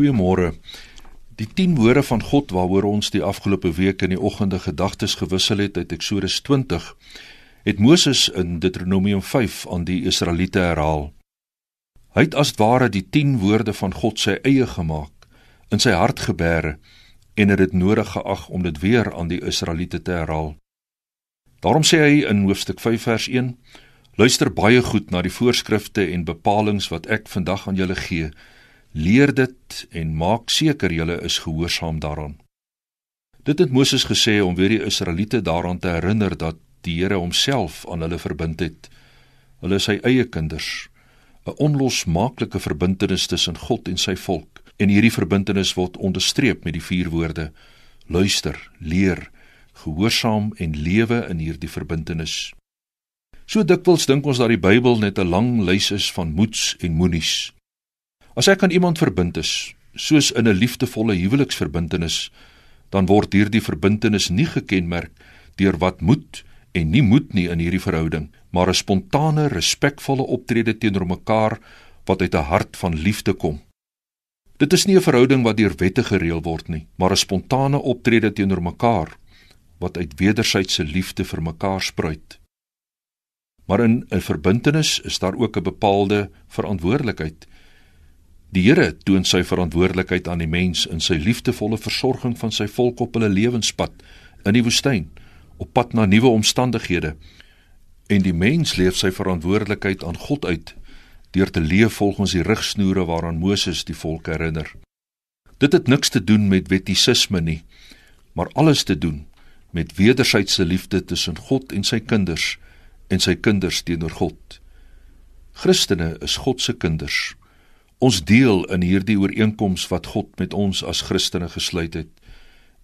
Goeiemôre. Die 10 woorde van God waaroor ons die afgelope week in die oggende gedagtes gewissel het uit Eksodus 20, het Moses in Deuteronomium 5 aan die Israeliete herhaal. Hy het as ware die 10 woorde van God sy eie gemaak, in sy hart gebeere en het dit nodig geag om dit weer aan die Israeliete te herhaal. Daarom sê hy in hoofstuk 5 vers 1: Luister baie goed na die voorskrifte en bepalinge wat ek vandag aan julle gee leer dit en maak seker julle is gehoorsaam daaraan. Dit het Moses gesê om weer die Israeliete daaraan te herinner dat die Here homself aan hulle verbind het. Hulle is sy eie kinders, 'n onlosmaaklike verbintenis tussen God en sy volk. En hierdie verbintenis word onderstreep met die vier woorde: luister, leer, gehoorsaam en lewe in hierdie verbintenis. So dikwels dink ons dat die Bybel net 'n lang lys is van moets en moenies. As ek aan iemand verbind is, soos in 'n liefdevolle huweliksverbintenis, dan word hierdie verbintenis nie gekenmerk deur wat moet en nie moet nie in hierdie verhouding, maar 'n spontane, respekvolle optrede teenoor mekaar wat uit 'n hart van liefde kom. Dit is nie 'n verhouding wat deur wette gereël word nie, maar 'n spontane optrede teenoor mekaar wat uit wederwysige liefde vir mekaar spruit. Maar in 'n verbintenis is daar ook 'n bepaalde verantwoordelikheid Die Here toon sy verantwoordelikheid aan die mens in sy liefdevolle versorging van sy volk op hulle lewenspad in die woestyn, op pad na nuwe omstandighede. En die mens leef sy verantwoordelikheid aan God uit deur te leef volgens die rigsnoere waaraan Moses die volk herinner. Dit het niks te doen met wettisisme nie, maar alles te doen met wederwysige liefde tussen God en sy kinders en sy kinders teenoor God. Christene is God se kinders. Ons deel in hierdie ooreenkoms wat God met ons as Christene gesluit het.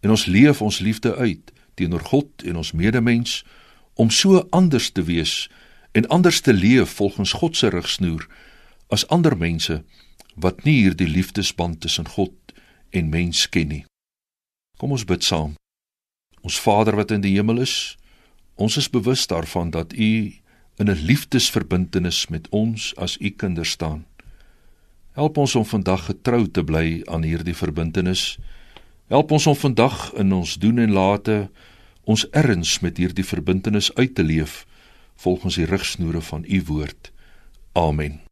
En ons leef ons liefde uit teenoor God en ons medemens om so anders te wees en anders te leef volgens God se rigsnoer as ander mense wat nie hierdie liefdesband tussen God en mens ken nie. Kom ons bid saam. Ons Vader wat in die hemel is, ons is bewus daarvan dat U in 'n liefdesverbintenis met ons as U kinders staan. Help ons om vandag getrou te bly aan hierdie verbintenis. Help ons om vandag in ons doen en late ons erns met hierdie verbintenis uit te leef volgens die rigsnoere van u woord. Amen.